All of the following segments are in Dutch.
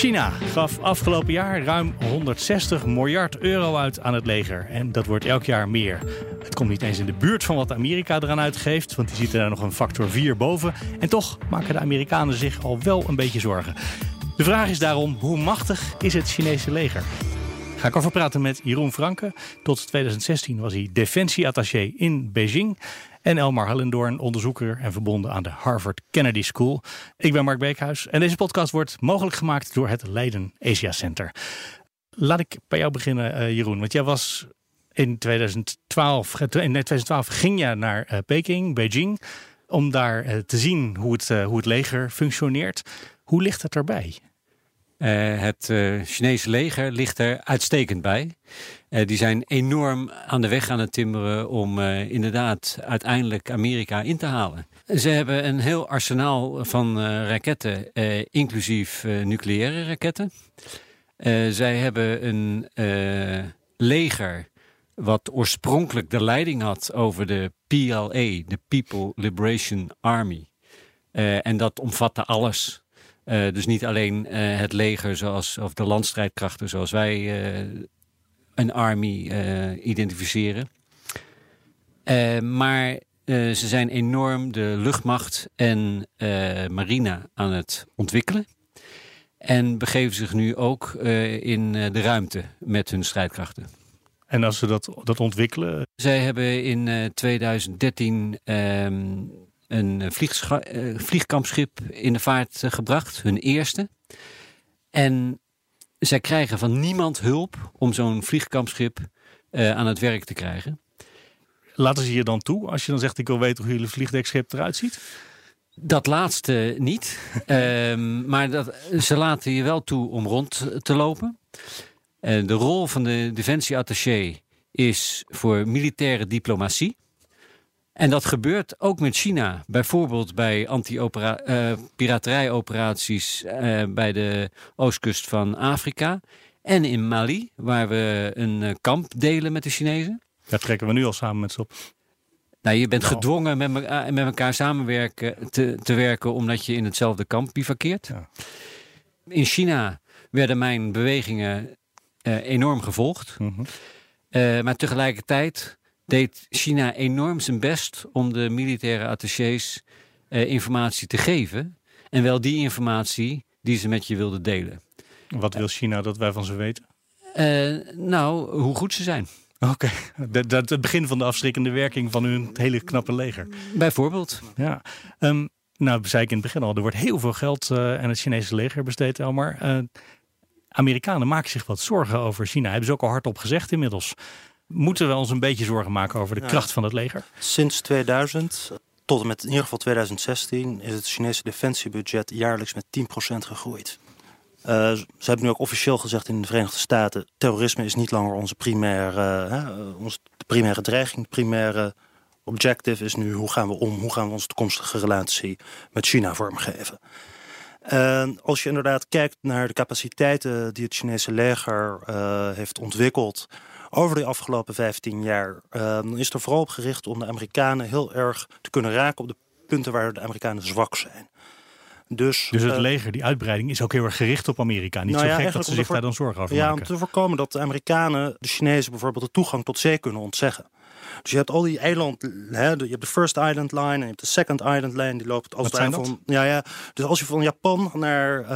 China gaf afgelopen jaar ruim 160 miljard euro uit aan het leger. En dat wordt elk jaar meer. Het komt niet eens in de buurt van wat Amerika eraan uitgeeft, want die zitten daar nog een factor 4 boven. En toch maken de Amerikanen zich al wel een beetje zorgen. De vraag is daarom, hoe machtig is het Chinese leger? Ga ik over praten met Jeroen Franke. Tot 2016 was hij defensieattaché in Beijing. En Elmar Hallendoorn, onderzoeker en verbonden aan de Harvard Kennedy School. Ik ben Mark Beekhuis en deze podcast wordt mogelijk gemaakt door het Leiden Asia Center. Laat ik bij jou beginnen, uh, Jeroen. Want jij was in 2012, in 2012 ging je naar uh, Peking, Beijing, om daar uh, te zien hoe het, hoe het leger functioneert. Hoe ligt het erbij? Het Chinese leger ligt er uitstekend bij. Uh, die zijn enorm aan de weg aan het timmeren om inderdaad uiteindelijk Amerika in te halen. Ze hebben een heel arsenaal van raketten, inclusief nucleaire raketten. zij hebben een leger wat oorspronkelijk de leiding had over de PLA, de People Liberation Army. en dat omvatte alles. Dus niet alleen het leger zoals, of de landstrijdkrachten zoals wij een army identificeren. maar ze zijn enorm de luchtmacht en marine aan het ontwikkelen. En begeven zich nu ook in de ruimte met hun strijdkrachten. En als ze dat, dat ontwikkelen? Zij hebben in 2013 um, een uh, vliegkampschip in de vaart gebracht, hun eerste. En zij krijgen van niemand hulp om zo'n vliegkampschip uh, aan het werk te krijgen. Laten ze je dan toe als je dan zegt: Ik wil weten hoe jullie vliegdekschip eruit ziet? Dat laatste niet. um, maar dat, ze laten je wel toe om rond te lopen. de rol van de defensieattaché is voor militaire diplomatie. En dat gebeurt ook met China. Bijvoorbeeld bij anti-piraterijoperaties uh, bij de oostkust van Afrika. En in Mali, waar we een uh, kamp delen met de Chinezen. Daar trekken we nu al samen met ze op. Nou, je bent nou. gedwongen met, me met elkaar samenwerken te, te werken omdat je in hetzelfde kamp bivakkeert. Ja. In China werden mijn bewegingen enorm gevolgd. Mm -hmm. maar tegelijkertijd deed China enorm zijn best om de militaire attachés uh, informatie te geven. En wel die informatie die ze met je wilden delen. Wat wil China dat wij van ze weten? Uh, nou, hoe goed ze zijn. Oké, okay. dat het begin van de afschrikkende werking van hun hele knappe leger. Bijvoorbeeld. Ja. Um, nou, zei ik in het begin al, er wordt heel veel geld uh, aan het Chinese leger besteed, Elmar. Uh, Amerikanen maken zich wat zorgen over China. Hebben ze ook al hardop gezegd inmiddels moeten we ons een beetje zorgen maken over de kracht van het leger? Sinds 2000 tot en met in ieder geval 2016 is het Chinese defensiebudget jaarlijks met 10% gegroeid. Uh, ze hebben nu ook officieel gezegd in de Verenigde Staten: terrorisme is niet langer onze primaire, uh, onze primaire dreiging. De primaire objective is nu hoe gaan we om, hoe gaan we onze toekomstige relatie met China vormgeven. En als je inderdaad kijkt naar de capaciteiten die het Chinese leger uh, heeft ontwikkeld over de afgelopen 15 jaar, uh, is er vooral op gericht om de Amerikanen heel erg te kunnen raken op de punten waar de Amerikanen zwak zijn. Dus, dus het uh, leger, die uitbreiding, is ook heel erg gericht op Amerika. Niet nou zo ja, gek dat ze zich daar dan zorgen over ja, maken. Ja, om te voorkomen dat de Amerikanen de Chinezen bijvoorbeeld de toegang tot zee kunnen ontzeggen. Dus je hebt al die eiland, hè, je hebt de First Island Line en je hebt de Second Island Line. Die loopt als van, ja, ja. Dus als je van Japan naar, uh,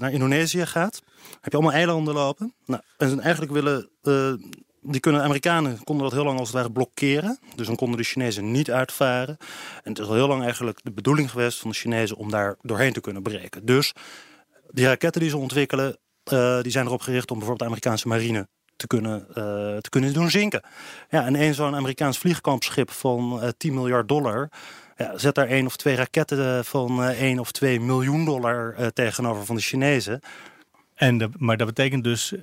naar Indonesië gaat, heb je allemaal eilanden lopen. Nou, en eigenlijk willen uh, die kunnen de Amerikanen konden dat heel lang als het ware blokkeren. Dus dan konden de Chinezen niet uitvaren. En het is al heel lang eigenlijk de bedoeling geweest van de Chinezen om daar doorheen te kunnen breken. Dus die raketten die ze ontwikkelen, uh, die zijn erop gericht om bijvoorbeeld de Amerikaanse marine te kunnen, uh, te kunnen doen zinken. Ja, en één zo'n Amerikaans vliegkampschip van uh, 10 miljard dollar. Ja, zet daar één of twee raketten van 1 of 2 miljoen dollar tegenover van de Chinezen. En de, maar dat betekent dus,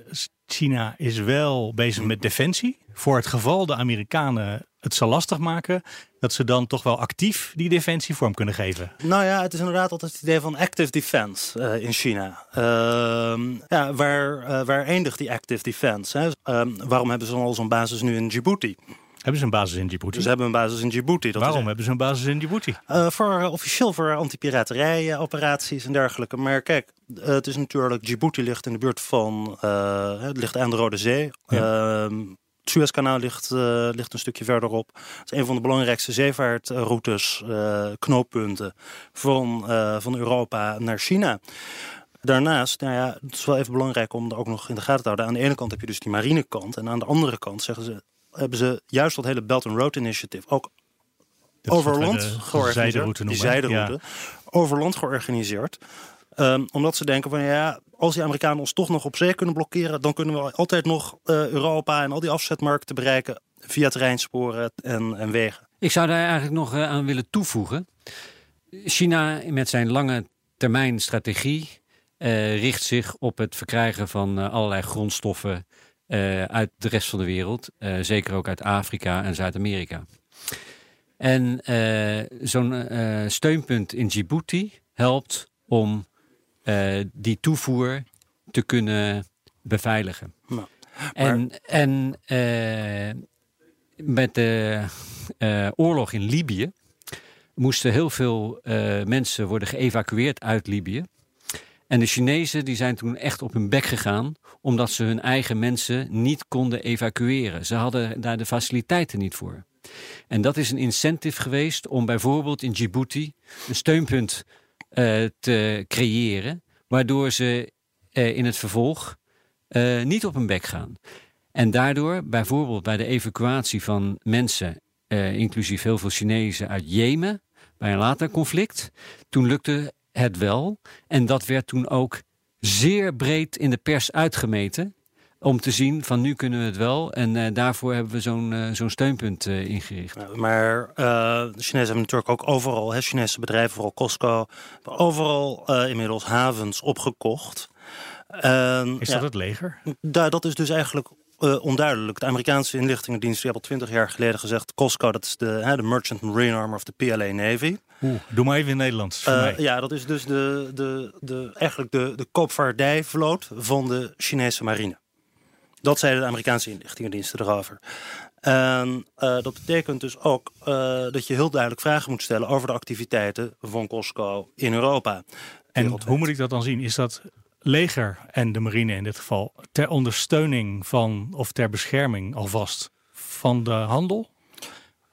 China is wel bezig met defensie. Voor het geval de Amerikanen het zo lastig maken, dat ze dan toch wel actief die defensie vorm kunnen geven. Nou ja, het is inderdaad altijd het idee van active defense uh, in China. Uh, ja, waar, uh, waar eindigt die active defense? Hè? Ehm, waarom hebben ze dan al zo'n basis nu in Djibouti? Hebben ze een basis in Djibouti? Ze hebben een basis in Djibouti. Dat Waarom hebben ze een basis in Djibouti? Uh, voor, officieel voor anti operaties en dergelijke. Maar kijk, het is natuurlijk... Djibouti ligt in de buurt van... het ligt aan de Rode Zee. Ja. Het Suezkanaal ligt, uh, ligt een stukje verderop. Het is een van de belangrijkste zeevaartroutes, uh, knooppunten van, uh, van Europa naar China. Daarnaast, nou ja, het is wel even belangrijk om er ook nog in de gaten te houden. Aan de ene kant heb je dus die marinekant. En aan de andere kant zeggen ze, hebben ze juist dat hele Belt and Road Initiative ook over land georganiseerd. Die zijderoute. Over land georganiseerd. Um, omdat ze denken van ja, als die Amerikanen ons toch nog op zee kunnen blokkeren, dan kunnen we altijd nog uh, Europa en al die afzetmarkten bereiken via treinsporen en, en wegen. Ik zou daar eigenlijk nog uh, aan willen toevoegen. China met zijn lange termijn strategie uh, richt zich op het verkrijgen van allerlei grondstoffen uit de rest van de wereld. zeker ook uit Afrika en Zuid-Amerika. En zo'n steunpunt in Djibouti helpt om uh, die toevoer te kunnen beveiligen. Nou, En, en uh, met de uh, oorlog in Libië moesten heel veel mensen worden geëvacueerd uit Libië. En de Chinezen die zijn toen echt op hun bek gegaan, omdat ze hun eigen mensen niet konden evacueren. Ze hadden daar de faciliteiten niet voor. En dat is een incentive geweest om bijvoorbeeld in Djibouti een steunpunt te creëren, waardoor ze uh, in het vervolg uh, niet op hun bek gaan. En daardoor, bijvoorbeeld bij de evacuatie van mensen, inclusief heel veel Chinezen uit Jemen, bij een later conflict, toen lukte het wel. En dat werd toen ook zeer breed in de pers uitgemeten om te zien van nu kunnen we het wel. En uh, daarvoor hebben we zo'n uh, zo'n steunpunt uh, ingericht. maar de Chinezen hebben natuurlijk ook overal, hè, Chinese bedrijven, vooral Costco, overal inmiddels havens opgekocht. is dat het leger? Da dat is dus eigenlijk uh, onduidelijk. De Amerikaanse inlichtingendienst hebben al twintig jaar geleden gezegd... Costco, dat is de, hè, de Merchant Marine Arm of de PLA Navy. Oeh, doe maar even in Nederlands. Uh, ja, dat is dus de, de, de, eigenlijk de, de koopvaardijvloot van de Chinese marine. Dat zeiden de Amerikaanse inlichtingendiensten erover. En uh, dat betekent dus ook uh, dat je heel duidelijk vragen moet stellen over de activiteiten van Costco in Europa. En hoe moet ik dat dan zien? Is dat leger en de marine in dit geval ter ondersteuning van of ter bescherming alvast van de handel?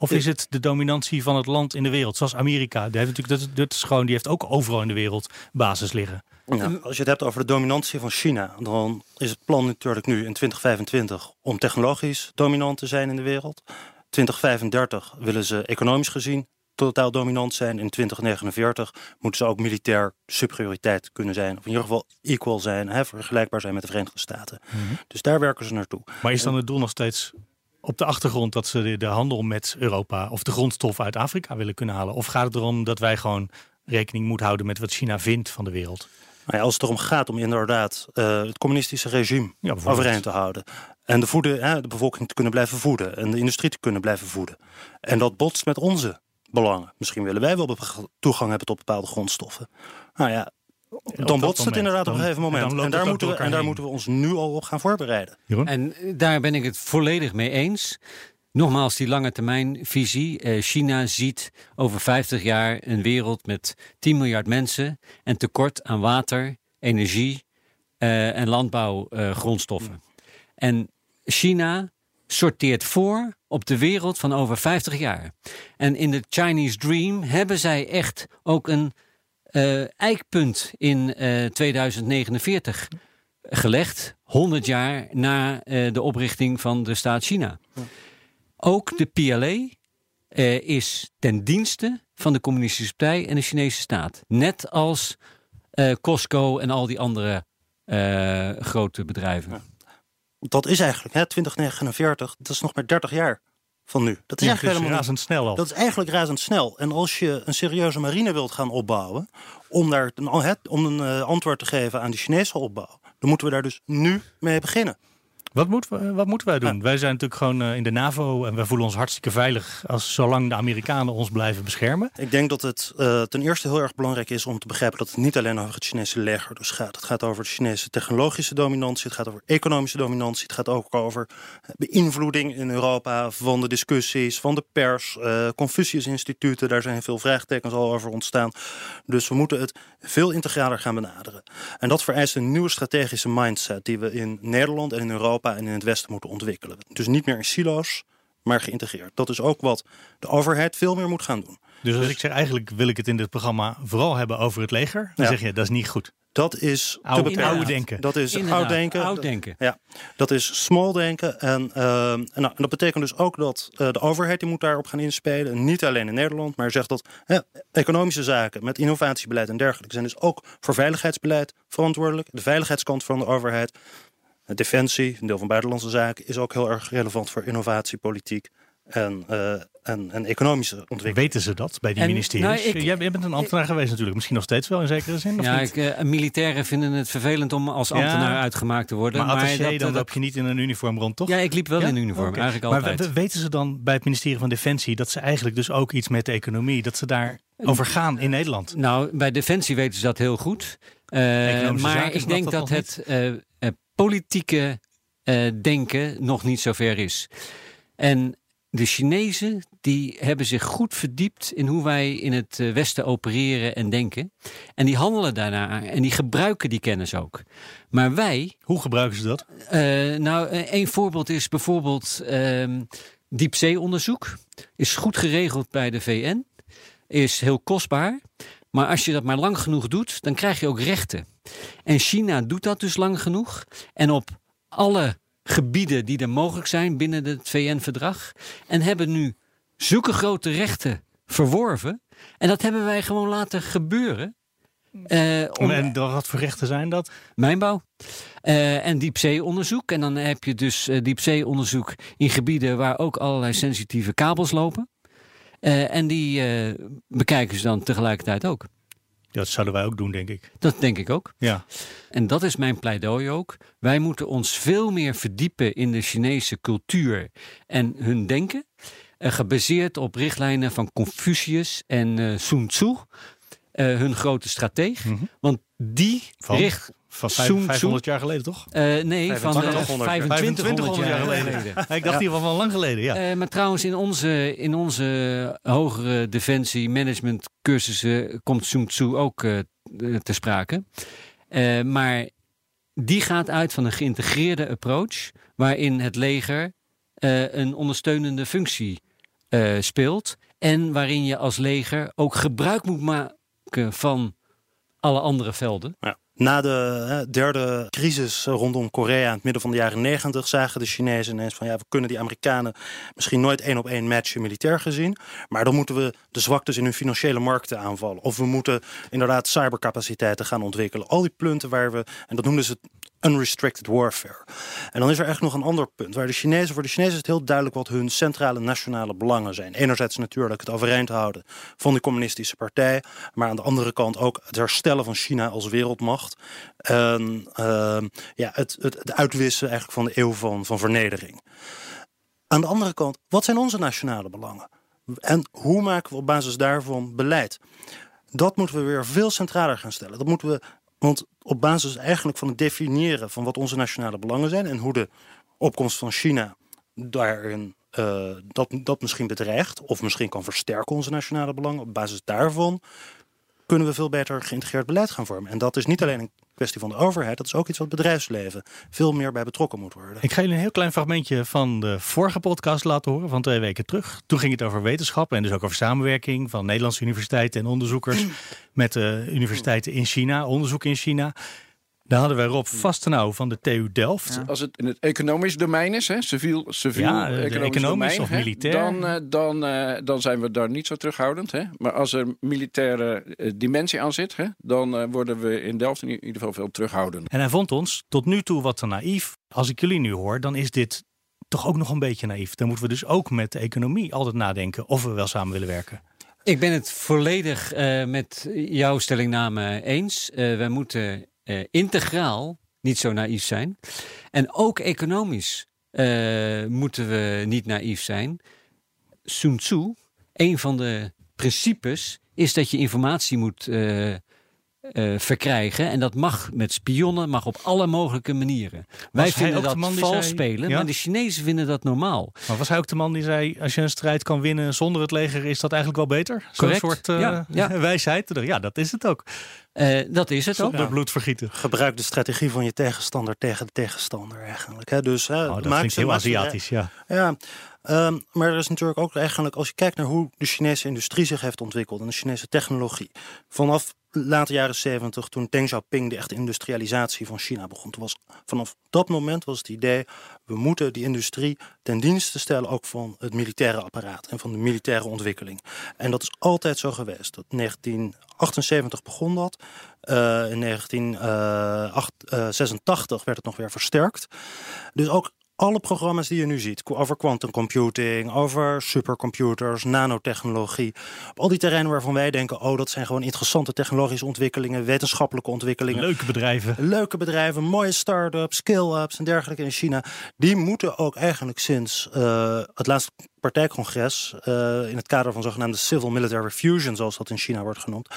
Of is het de dominantie van het land in de wereld? Zoals Amerika. Die heeft, natuurlijk, dat, dat is gewoon, die heeft ook overal in de wereld basis liggen. Ja, als je het hebt over de dominantie van China, dan is het plan natuurlijk nu in 2025 om technologisch dominant te zijn in de wereld. 2035 willen ze economisch gezien totaal dominant zijn. In 2049 moeten ze ook militair superioriteit kunnen zijn. Of in ieder geval equal zijn, hè, vergelijkbaar zijn met de Verenigde Staten. Mhm. Dus daar werken ze naartoe. Maar is dan het doel nog steeds op de achtergrond dat ze de, handel met Europa of de grondstoffen uit Afrika willen kunnen halen? Of gaat het erom dat wij gewoon rekening moeten houden met wat China vindt van de wereld? Nou ja, als het erom gaat om inderdaad uh, het communistische regime ja, overeind te houden. En de, voeden, hè, de bevolking te kunnen blijven voeden. En de industrie te kunnen blijven voeden. En dat botst met onze belangen. Misschien willen wij wel toegang hebben tot bepaalde grondstoffen. Nou ja, dan botst het inderdaad op een gegeven moment. En, daar, moeten we, en daar moeten we ons nu al op gaan voorbereiden. En daar ben ik het volledig mee eens. Nogmaals, die lange termijn visie. Eh, China ziet over 50 jaar een wereld met 10 miljard mensen en tekort aan water, energie uh, en landbouwgrondstoffen. Uh, en China sorteert voor op de wereld van over 50 jaar. En in de Chinese Dream hebben zij echt ook een eikpunt in 2049 gelegd, 100 jaar na de oprichting van de staat China. Ook de PLA is ten dienste van de Communistische Partij en de Chinese staat. Net als Costco en al die andere grote bedrijven. Dat is eigenlijk, hè, 2049, dat is nog maar 30 jaar van nu. Dat is ja, eigenlijk helemaal razendsnel al. Dat is eigenlijk razendsnel. En als je een serieuze marine wilt gaan opbouwen, om, daar, om een antwoord te geven aan de Chinese opbouw, dan moeten we daar dus nu mee beginnen. Wat moeten, we, wat moeten wij doen? Wij zijn natuurlijk gewoon eh, in de NAVO en wij voelen ons hartstikke veilig als zolang de Amerikanen ons blijven beschermen. Ik denk dat het uh, ten eerste heel erg belangrijk is om te begrijpen dat het niet alleen over het Chinese leger dus gaat. Het gaat over de Chinese technologische dominantie, het gaat over economische dominantie, het gaat ook over beïnvloeding in Europa van de discussies, van de pers, uh, Confucius-instituten, daar zijn veel vraagtekens al over ontstaan. Dus we moeten het veel integraler gaan benaderen. En dat vereist een nieuwe strategische mindset die we in Nederland en in Europa en in het Westen moeten ontwikkelen. Dus niet meer in silo's, maar geïntegreerd. Dat is ook wat de overheid veel meer moet gaan doen. Dus als dus- ik zeg, eigenlijk wil ik het in dit programma vooral hebben over het leger, dan zeg je dat is niet goed. Dat is oude, te denken. Dat is oud denken. Oud denken. Ja, dat is small denken. En, uh, en, nou, dat betekent dus ook dat uh, de overheid die moet daarop gaan inspelen. Niet alleen in Nederland, maar zegt dat economische zaken met innovatiebeleid en dergelijke zijn dus ook voor veiligheidsbeleid verantwoordelijk. De veiligheidskant van de overheid. Defensie, een deel van buitenlandse zaken, is ook heel erg relevant voor innovatiepolitiek en, uh, en, en, economische ontwikkeling. Weten ze dat bij die ministeries? Nou, ik, jij, bent een ambtenaar geweest natuurlijk, misschien nog steeds wel in zekere zin. Of ja, ik, uh, militairen vinden het vervelend om als ambtenaar uitgemaakt te worden. Maar, maar dat, dan loop je niet in een uniform rond, toch? Ja, ik liep wel in uniform, okay. eigenlijk altijd. Maar weten ze dan bij het ministerie van Defensie dat ze eigenlijk dus ook iets met de economie, dat ze daar over gaan in Nederland? Nou, bij Defensie weten ze dat heel goed. Uh, maar ik denk dat, dat het politieke uh, denken nog niet zo ver is. En de Chinezen die hebben zich goed verdiept in hoe wij in het eh, Westen opereren en denken. En die handelen daarna en die gebruiken die kennis ook. Maar wij. Hoe gebruiken ze dat? Uh, nou, een voorbeeld is bijvoorbeeld uh, diepzeeonderzoek. Is goed geregeld bij de VN. Is heel kostbaar. Maar als je dat maar lang genoeg doet, dan krijg je ook rechten. En China doet dat dus lang genoeg. En op alle gebieden die er mogelijk zijn binnen het VN-verdrag. En hebben nu zulke grote rechten verworven. En dat hebben wij gewoon laten gebeuren. Uh, om, en wat voor rechten zijn dat? Mijnbouw. Uh, en diepzeeonderzoek. En dan heb je dus uh, diepzeeonderzoek in gebieden waar ook allerlei sensitieve kabels lopen. Uh, en die bekijken ze dan tegelijkertijd ook. Dat zouden wij ook doen, denk ik. Dat denk ik ook. Ja. En dat is mijn pleidooi ook. Wij moeten ons veel meer verdiepen in de Chinese cultuur en hun denken. Uh, gebaseerd op richtlijnen van Confucius en Sun Tzu, hun grote strateeg. Mm -hmm. Want die van, richt. Van 500 jaar geleden, toch? Uh, nee, van 2500 jaar geleden. geleden. ik dacht in ieder geval van lang geleden, ja. Uh, maar trouwens, in onze, in onze hogere defensie management cursussen komt Sun Tzu ook uh, te sprake. maar die gaat uit van een geïntegreerde approach, waarin het leger een ondersteunende functie speelt. En waarin je als leger ook gebruik moet maken van alle andere velden. Ja. Na de derde crisis rondom Korea in het midden van de jaren negentig zagen de Chinezen ineens van ja, we kunnen die Amerikanen misschien nooit één op één matchen militair gezien. Maar dan moeten we de zwaktes in hun financiële markten aanvallen. Of we moeten inderdaad cybercapaciteiten gaan ontwikkelen. Al die punten waar we, en dat noemden ze unrestricted warfare. En dan is er echt nog een ander punt. Waar de Chinezen, voor de Chinezen is het heel duidelijk wat hun centrale nationale belangen zijn. Enerzijds natuurlijk het overeind houden van de communistische partij. Maar aan de andere kant ook het herstellen van China als wereldmacht. En uh, ja, het, het, het uitwissen eigenlijk van de eeuw van, van vernedering. Aan de andere kant, wat zijn onze nationale belangen? En hoe maken we op basis daarvan beleid? Dat moeten we weer veel centraler gaan stellen. Dat moeten we want op basis eigenlijk van het definiëren van wat onze nationale belangen zijn en hoe de opkomst van China daarin uh, dat, dat misschien bedreigt of misschien kan versterken onze nationale belangen, op basis daarvan kunnen we veel beter geïntegreerd beleid gaan vormen. En dat is niet alleen een kwestie van de overheid, dat is ook iets wat bedrijfsleven veel meer bij betrokken moet worden. Ik ga jullie een heel klein fragmentje van de vorige podcast laten horen, van twee weken terug. Toen ging het over wetenschap en dus ook over samenwerking van Nederlandse universiteiten en onderzoekers met de universiteiten in China, onderzoek in China. Daar hadden wij Rob Vastenau van de TU Delft. Als het in het economisch domein is, hè, civiel, civiel ja, economisch, economisch of militair, dan, uh, dan, uh, dan zijn we daar niet zo terughoudend. Hè. Maar als er militaire uh, dimensie aan zit, hè, dan worden we in Delft in ieder geval veel terughoudend. En hij vond ons tot nu toe wat te naïef. Als ik jullie nu hoor, dan is dit toch ook nog een beetje naïef. Dan moeten we dus ook met de economie altijd nadenken of we wel samen willen werken. Ik ben het volledig met jouw stellingname eens. wij moeten uh, integraal niet zo naïef zijn. En ook economisch uh, moeten we niet naïef zijn. Sun Tzu, een van de principes, is dat je informatie moet uh, uh, verkrijgen. En dat mag met spionnen, mag op alle mogelijke manieren. Wij vinden dat vals spelen, maar de Chinezen vinden dat normaal. Maar was hij ook de man die zei: als je een strijd kan winnen zonder het leger, is dat eigenlijk wel beter? Zo'n soort uh, ja, ja. wijsheid. Ja, dat is het ook. Uh, dat is het Zonder ook. bloed vergieten. Gebruik de strategie van je tegenstander tegen de tegenstander eigenlijk. Hè? Dus, oh, dat maakt heel Aziatisch, ja. Ja, um, maar er is natuurlijk ook eigenlijk, als je kijkt naar hoe de Chinese industrie zich heeft ontwikkeld en de Chinese technologie. Vanaf late jaren 70, toen Deng Xiaoping de echte industrialisatie van China begon. Toen was, vanaf dat moment was het idee, we moeten die industrie ten dienste stellen ook van het militaire apparaat en van de militaire ontwikkeling. En dat is altijd zo geweest. Dat 1978 begon dat. Uh, in 1986 uh, werd het nog weer versterkt. Dus ook alle programma's die je nu ziet, over quantum computing, over supercomputers, nanotechnologie, op al die terreinen waarvan wij denken, oh, dat zijn gewoon interessante technologische ontwikkelingen, wetenschappelijke ontwikkelingen. Leuke bedrijven. Leuke bedrijven, mooie start-ups, skill-ups en dergelijke in China. Die moeten ook eigenlijk sinds uh, het laatste partijcongres, uh, in het kader van zogenaamde civil military fusion, zoals dat in China wordt genoemd,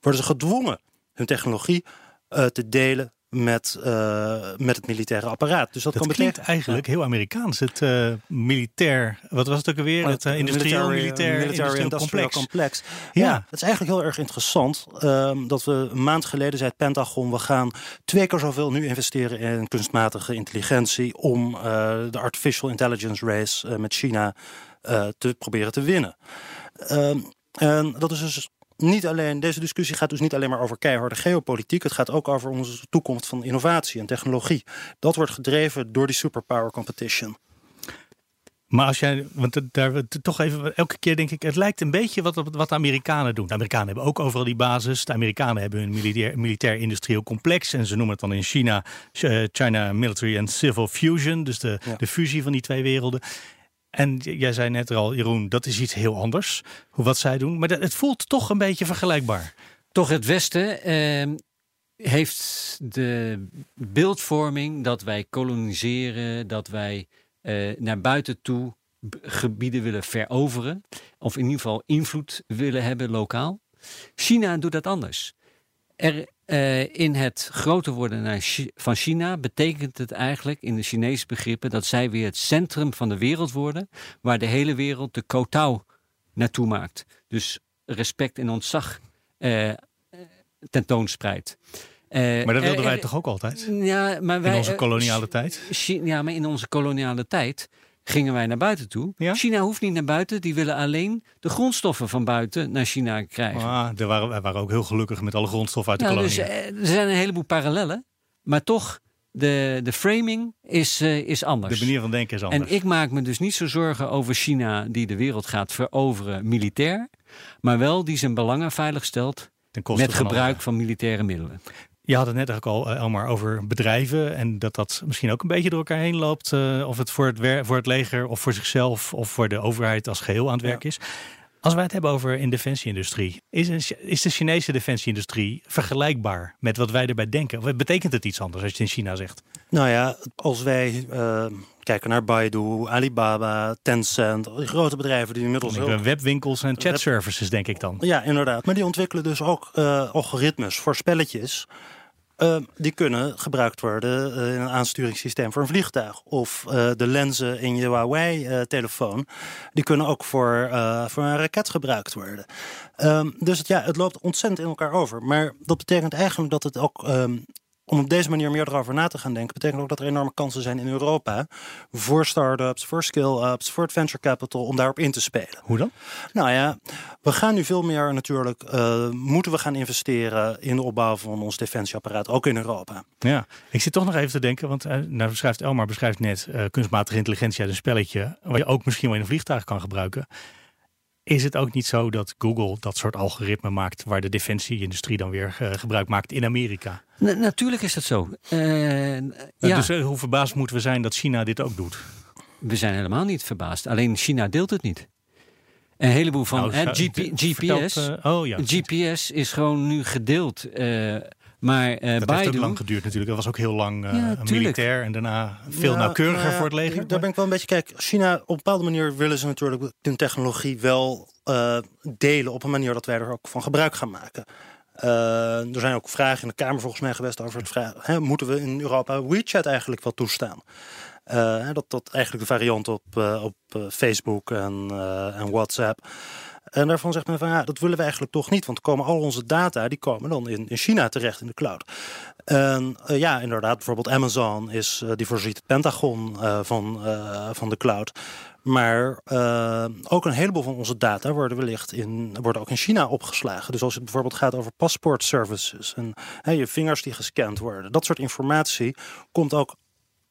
worden ze gedwongen hun technologie uh, te delen met, uh, met het militaire apparaat. Dus dat, dat kan klinkt betekenen, eigenlijk heel Amerikaans. Het uh, militair, wat was het ook alweer? Het uh, industrieel, militair, militair complex. Ja, ja, het is eigenlijk heel erg interessant ehm, dat we een maand geleden zei het Pentagon, we gaan twee keer zoveel nu investeren in kunstmatige intelligentie om de artificial intelligence race met China te proberen te winnen. Ehm, en dat is dus niet alleen, deze discussie gaat dus niet alleen maar over keiharde geopolitiek. Het gaat ook over onze toekomst van innovatie en technologie. Dat wordt gedreven door die superpower competition. Maar als jij, want daar toch even, elke keer denk ik, het lijkt een beetje wat, wat de Amerikanen doen. De Amerikanen hebben ook overal die basis. De Amerikanen hebben een militair, militair-industrieel complex. En ze noemen het dan in China China Military and Civil Fusion. Dus de, ja. de fusie van die twee werelden. En jij zei net al, Jeroen, dat is iets heel anders, hoe wat zij doen. Maar het voelt toch een beetje vergelijkbaar. Toch het Westen eh, heeft de beeldvorming dat wij koloniseren, dat wij eh, naar buiten toe gebieden willen veroveren. Of in ieder geval invloed willen hebben lokaal. China doet dat anders. Er uh, in het groter worden van China betekent het eigenlijk in de Chinese begrippen dat zij weer het centrum van de wereld worden, waar de hele wereld de kotau naartoe maakt. Dus respect en ontzag uh, tentoonspreidt. Uh, maar dat wilden wij toch ook altijd? Ja, maar wij, in onze koloniale tijd? Ja, maar in onze koloniale tijd gingen wij naar buiten toe. China hoeft niet naar buiten. Die willen alleen de grondstoffen van buiten naar China krijgen. Ah, er waren, wij waren ook heel gelukkig met alle grondstoffen uit de nou, kolonie. Dus, eh, er zijn een heleboel parallellen. Maar toch, de, de framing is, uh, is anders. De manier van denken is anders. En ik maak me dus niet zo zorgen over China die de wereld gaat veroveren militair. Maar wel die zijn belangen veilig stelt met gebruik van militaire middelen. Je had het net eigenlijk al, Elmar, over bedrijven. En dat dat misschien ook een beetje door elkaar heen loopt. Uh, of het voor het, voor het leger of voor zichzelf of voor de overheid als geheel aan het werk is. Als wij het hebben over in defensieindustrie, is, een, is de Chinese defensieindustrie vergelijkbaar met wat wij erbij denken? Of betekent het iets anders als je het in China zegt? Nou ja, als wij uh, kijken naar Baidu, Alibaba, Tencent, grote bedrijven die inmiddels ook... Webwinkels en chatservices, denk ik dan. Ja, inderdaad. Maar die ontwikkelen dus ook uh, algoritmes voor spelletjes uh, die kunnen gebruikt worden uh, in een aansturingssysteem voor een vliegtuig. Of uh, de lenzen in je Huawei-telefoon, die kunnen ook voor, voor een raket gebruikt worden. Um, dus het, ja, het loopt ontzettend in elkaar over. Maar dat betekent eigenlijk dat het ook um, om op deze manier meer erover na te gaan denken, betekent ook dat er enorme kansen zijn in Europa voor start-ups, voor skill-ups, voor het venture capital om daarop in te spelen. Hoe dan? Nou ja, we gaan nu veel meer natuurlijk, uh, moeten we gaan investeren in de opbouw van ons defensieapparaat, ook in Europa. Ja, ik zit toch nog even te denken, want uh, nou beschrijft Elmar beschrijft net uh, kunstmatige intelligentie uit een spelletje, waar je ook misschien wel in een vliegtuig kan gebruiken. Is het ook niet zo dat Google dat soort algoritme maakt waar de defensieindustrie dan weer uh, gebruik maakt in Amerika? Na natuurlijk is dat zo. Uh, ja. Dus uh, hoe verbaasd moeten we zijn dat China dit ook doet? We zijn helemaal niet verbaasd. Alleen China deelt het niet. Een heleboel van nou, GP, GPS. oh, ja. GPS is gewoon nu gedeeld Maar uh, dat heeft ook lang geduurd natuurlijk. Dat was ook heel lang uh, Ja, tuurlijk. militair en daarna veel nauwkeuriger nou ja, voor het leger. Daar ben ik wel een beetje. Kijk, China, op een bepaalde manier willen ze natuurlijk hun technologie wel eh, delen op een manier dat wij er ook van gebruik gaan maken. Eh, er zijn ook vragen in de Kamer volgens mij geweest over het vragen: hè, moeten we in Europa WeChat eigenlijk wel toestaan? Eh, dat dat eigenlijk de variant op, eh, op eh, Facebook en, eh, en WhatsApp. En daarvan zegt men van ja, dat willen we eigenlijk toch niet. Want komen al onze data, die komen dan in, in China terecht in de cloud. En eh, ja, inderdaad, bijvoorbeeld Amazon is, eh, die voorziet het Pentagon eh, van, van de cloud. Maar ook een heleboel van onze data worden wellicht in, worden ook in China opgeslagen. Dus als het bijvoorbeeld gaat over passport services en je vingers die gescand worden. Dat soort informatie komt ook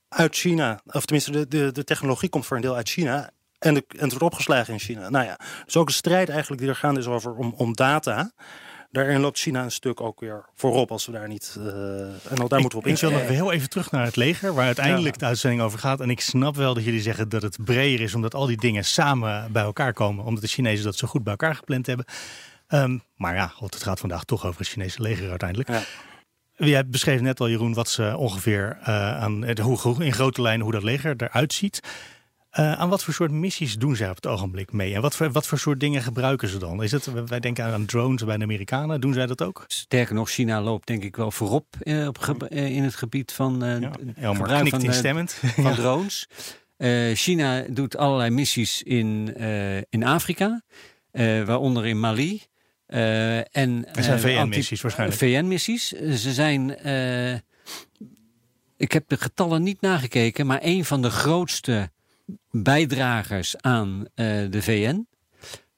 uit China. Of tenminste, de, de, de technologie komt voor een deel uit China. En, de, en het wordt opgeslagen in China. Nou ja, dus ook de strijd eigenlijk die er gaande is over om, om data. Daarin loopt China een stuk ook weer voorop als we daar niet. eh, en ook daar moeten we op ik wil nog heel even terug naar het leger, waar uiteindelijk de uitzending over gaat. En ik snap wel dat jullie zeggen dat het breder is, omdat al die dingen samen bij elkaar komen. Omdat de Chinezen dat zo goed bij elkaar gepland hebben. Ehm, maar ja, God, het gaat vandaag toch over het Chinese leger uiteindelijk. Ja. Jij beschreef net al, Jeroen, wat ze ongeveer eh, aan hoe- in grote lijnen hoe dat leger eruit ziet. Eh, aan wat voor soort missies doen zij op het ogenblik mee? En wat voor, wat voor soort dingen gebruiken ze dan? Is het, wij denken aan drones bij de Amerikanen. Doen zij dat ook? Sterker nog, China loopt denk ik wel voorop eh, op eh, in het gebied van eh, Ja, gebruik van, instemmend. van drones. China doet allerlei missies in, in Afrika, waaronder in Mali. en, Er zijn VN-missies waarschijnlijk. VN-missies. Ze zijn, ik heb de getallen niet nagekeken, maar een van de grootste bijdragers aan eh, de VN.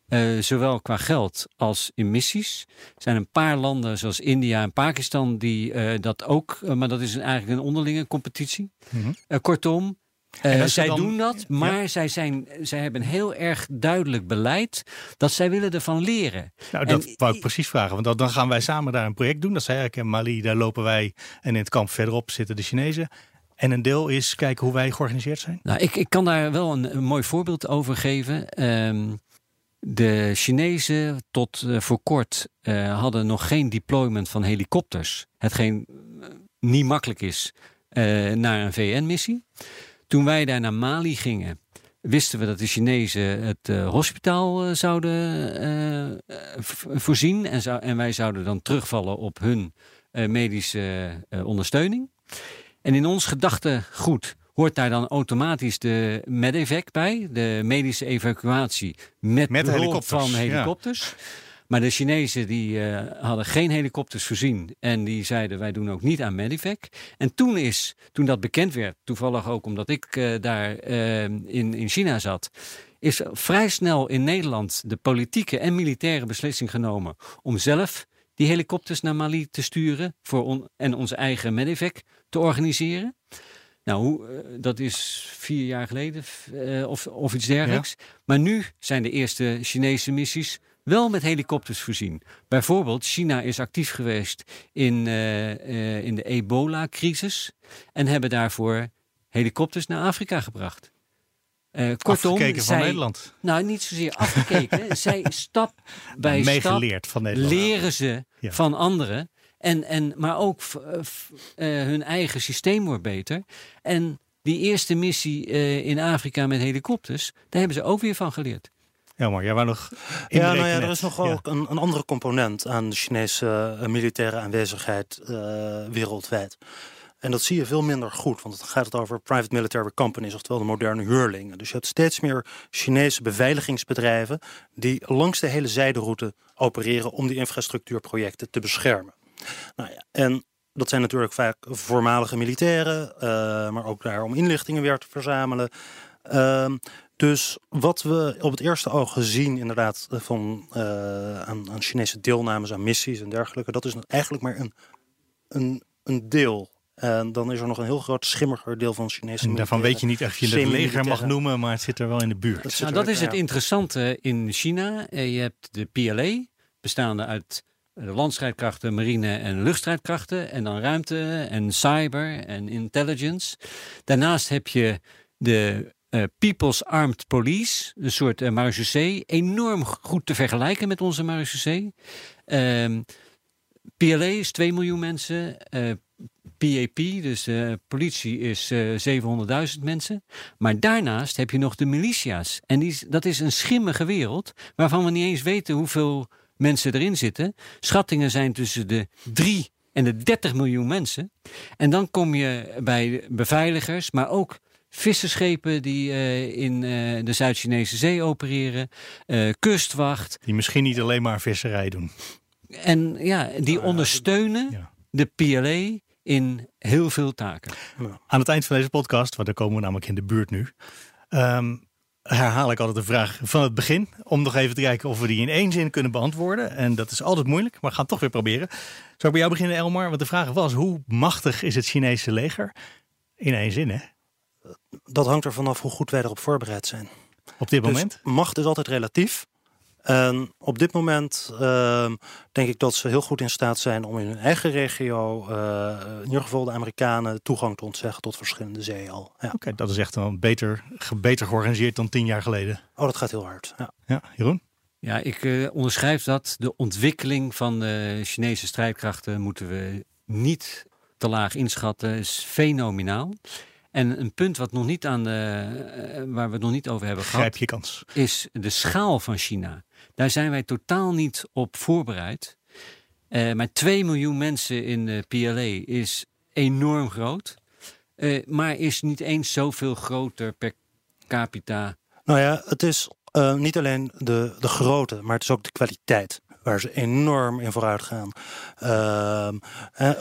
eh, zowel qua geld als in missies. Er zijn een paar landen zoals India en Pakistan die eh, dat ook, maar dat is eigenlijk een onderlinge competitie. Mhm. Kortom, zij dan- doen dat, maar zij, zijn, zij hebben een heel erg duidelijk beleid dat zij willen ervan leren. Nou, dat En- wou ik precies vragen. Want dan, dan gaan wij samen daar een project doen. Dat zei ik in Mali, daar lopen wij. En in het kamp verderop zitten de Chinezen. En een deel is kijken hoe wij georganiseerd zijn. Nou, ik, ik kan daar wel een, mooi voorbeeld over geven. Ehm, de Chinezen tot eh, voor kort eh, hadden nog geen deployment van helikopters. Hetgeen eh, niet makkelijk is naar een VN-missie. Toen wij daar naar Mali gingen, wisten we dat de Chinezen het hospitaal zouden voorzien. En, en wij zouden dan terugvallen op hun medische ondersteuning. En in ons gedachtegoed hoort daar dan automatisch de medevac bij, de medische evacuatie met, Met helikopters, van ja. helikopters. Maar de Chinezen die eh, hadden geen helikopters voorzien en die zeiden wij doen ook niet aan medevac. En toen is, toen dat bekend werd, toevallig ook omdat ik eh, daar eh, in, in China zat, is vrij snel in Nederland de politieke en militaire beslissing genomen om zelf die helikopters naar Mali te sturen voor on- en onze eigen medevac te organiseren. Nou, hoe, eh, dat is vier jaar geleden eh, of, of iets dergelijks. Maar nu zijn de eerste Chinese missies wel met helikopters voorzien. Bijvoorbeeld, China is actief geweest in, eh, in de ebola-crisis en hebben daarvoor helikopters naar Afrika gebracht. Eh, kortom, Afgekeken van zij, Nederland. nou niet zozeer afgekeken, zij stap bij stap Meegeleerd van Nederland. leren ze Ja. van anderen. En, en, maar ook eh, f- eh, hun eigen systeem wordt beter. En die eerste missie eh, in Afrika met helikopters, daar hebben ze ook weer van geleerd. Ja, maar jij wou nog. Ja, nou ja, er is nog Ja. ook een, een andere component aan de Chinese militaire aanwezigheid eh, wereldwijd. En dat zie je veel minder goed, want dan gaat het over private military companies, oftewel de moderne huurlingen. Dus je hebt steeds meer Chinese beveiligingsbedrijven die langs de hele zijderoute opereren om die infrastructuurprojecten te beschermen. Nou ja, en dat zijn natuurlijk vaak voormalige militairen, eh, maar ook daar om inlichtingen weer te verzamelen. Ehm, dus wat we op het eerste oog zien, inderdaad, eh, van, aan, aan Chinese deelnames aan missies en dergelijke, dat is eigenlijk maar een, een, een deel. En dan is er nog een heel groot schimmiger deel van Chinese En daarvan weet je niet echt of je het leger mag noemen, maar het zit er wel in de buurt. Dat Nou, er- dat is het interessante in China. Eh, Je hebt de PLA, bestaande uit de landstrijdkrachten, marine en luchtstrijdkrachten. En dan ruimte en cyber en intelligence. Daarnaast heb je de eh, People's Armed Police, een soort uh, marechaussee. Enorm goed te vergelijken met onze marechaussee. Ehm PLA is 2 miljoen mensen. Uh, PAP, dus de politie, is uh, 700.000 mensen. Maar daarnaast heb je nog de militia's. En die, dat is een schimmige wereld waarvan we niet eens weten hoeveel mensen erin zitten. Schattingen zijn tussen de 3 en de 30 miljoen mensen. En dan kom je bij beveiligers, maar ook visserschepen die uh, in uh, de Zuid-Chinese Zee opereren, uh, kustwacht. Die misschien niet alleen maar visserij doen. En ja, die ondersteunen ja. de PLA in heel veel taken. Aan het eind van deze podcast, want daar komen we namelijk in de buurt nu, um, herhaal ik altijd de vraag van het begin. Om nog even te kijken of we die in één zin kunnen beantwoorden. En dat is altijd moeilijk, maar we gaan het toch weer proberen. Zou ik bij jou beginnen, Elmar? Want de vraag was: hoe machtig is het Chinese leger? In één zin, hè? Dat hangt er vanaf hoe goed wij erop voorbereid zijn. Op dit Dus moment? macht is altijd relatief. En op dit moment uh, denk ik dat ze heel goed in staat zijn om in hun eigen regio, uh, in ieder geval de Amerikanen, toegang te ontzeggen tot verschillende zeeën al. Ja. Oké, okay, dat is echt wel beter, beter georganiseerd dan tien jaar geleden. Oh, dat gaat heel hard. Ja, ja Jeroen? Ja, ik uh, onderschrijf dat. De ontwikkeling van de Chinese strijdkrachten moeten we niet te laag inschatten. is fenomenaal. En een punt wat nog niet aan de, waar we het nog niet over hebben Grijp gehad, je kans. is de schaal van China. Daar zijn wij totaal niet op voorbereid. Uh, maar 2 miljoen mensen in de PLA is enorm groot. Uh, maar is niet eens zoveel groter per capita. Nou ja, het is niet alleen de, de grootte, maar het is ook de kwaliteit waar ze enorm in vooruit gaan. Uh,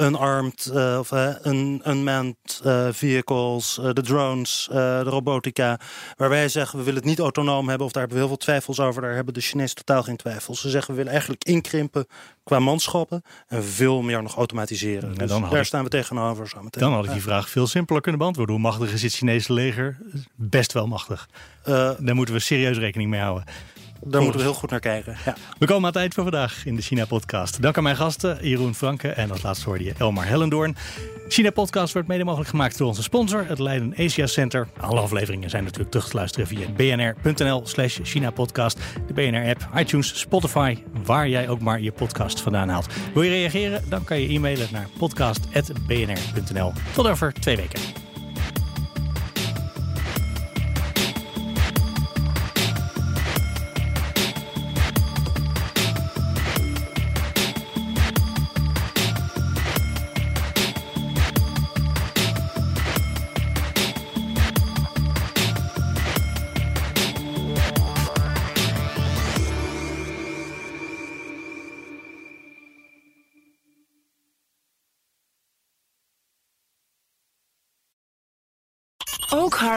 unarmed uh, of uh, un, unmanned vehicles, de drones, de robotica. Waar wij zeggen we willen het niet autonoom hebben of daar hebben we heel veel twijfels over. Daar hebben de Chinezen totaal geen twijfels. Ze zeggen we willen eigenlijk inkrimpen qua manschappen en veel meer nog automatiseren. Ja, dus daar ik- staan we tegenover zo meteen. Dan had ik die vraag veel simpeler kunnen beantwoorden. Hoe machtig is het Chinese leger? Best wel machtig. Eh, Daar moeten we serieus rekening mee houden. Daar moeten we heel goed naar kijken. Ja. We komen aan het eind van vandaag in de China-podcast. Dank aan mijn gasten, Jeroen Franke en als laatste hoorde je Elmar Hellendoorn. China-podcast wordt mede mogelijk gemaakt door onze sponsor, het Leiden Asia Center. Alle afleveringen zijn natuurlijk terug te luisteren via bnr.nl slash China-podcast. De BNR-app, iTunes, Spotify, waar jij ook maar je podcast vandaan haalt. Wil je reageren? Dan kan je e-mailen naar podcast.bnr.nl. Tot over twee weken.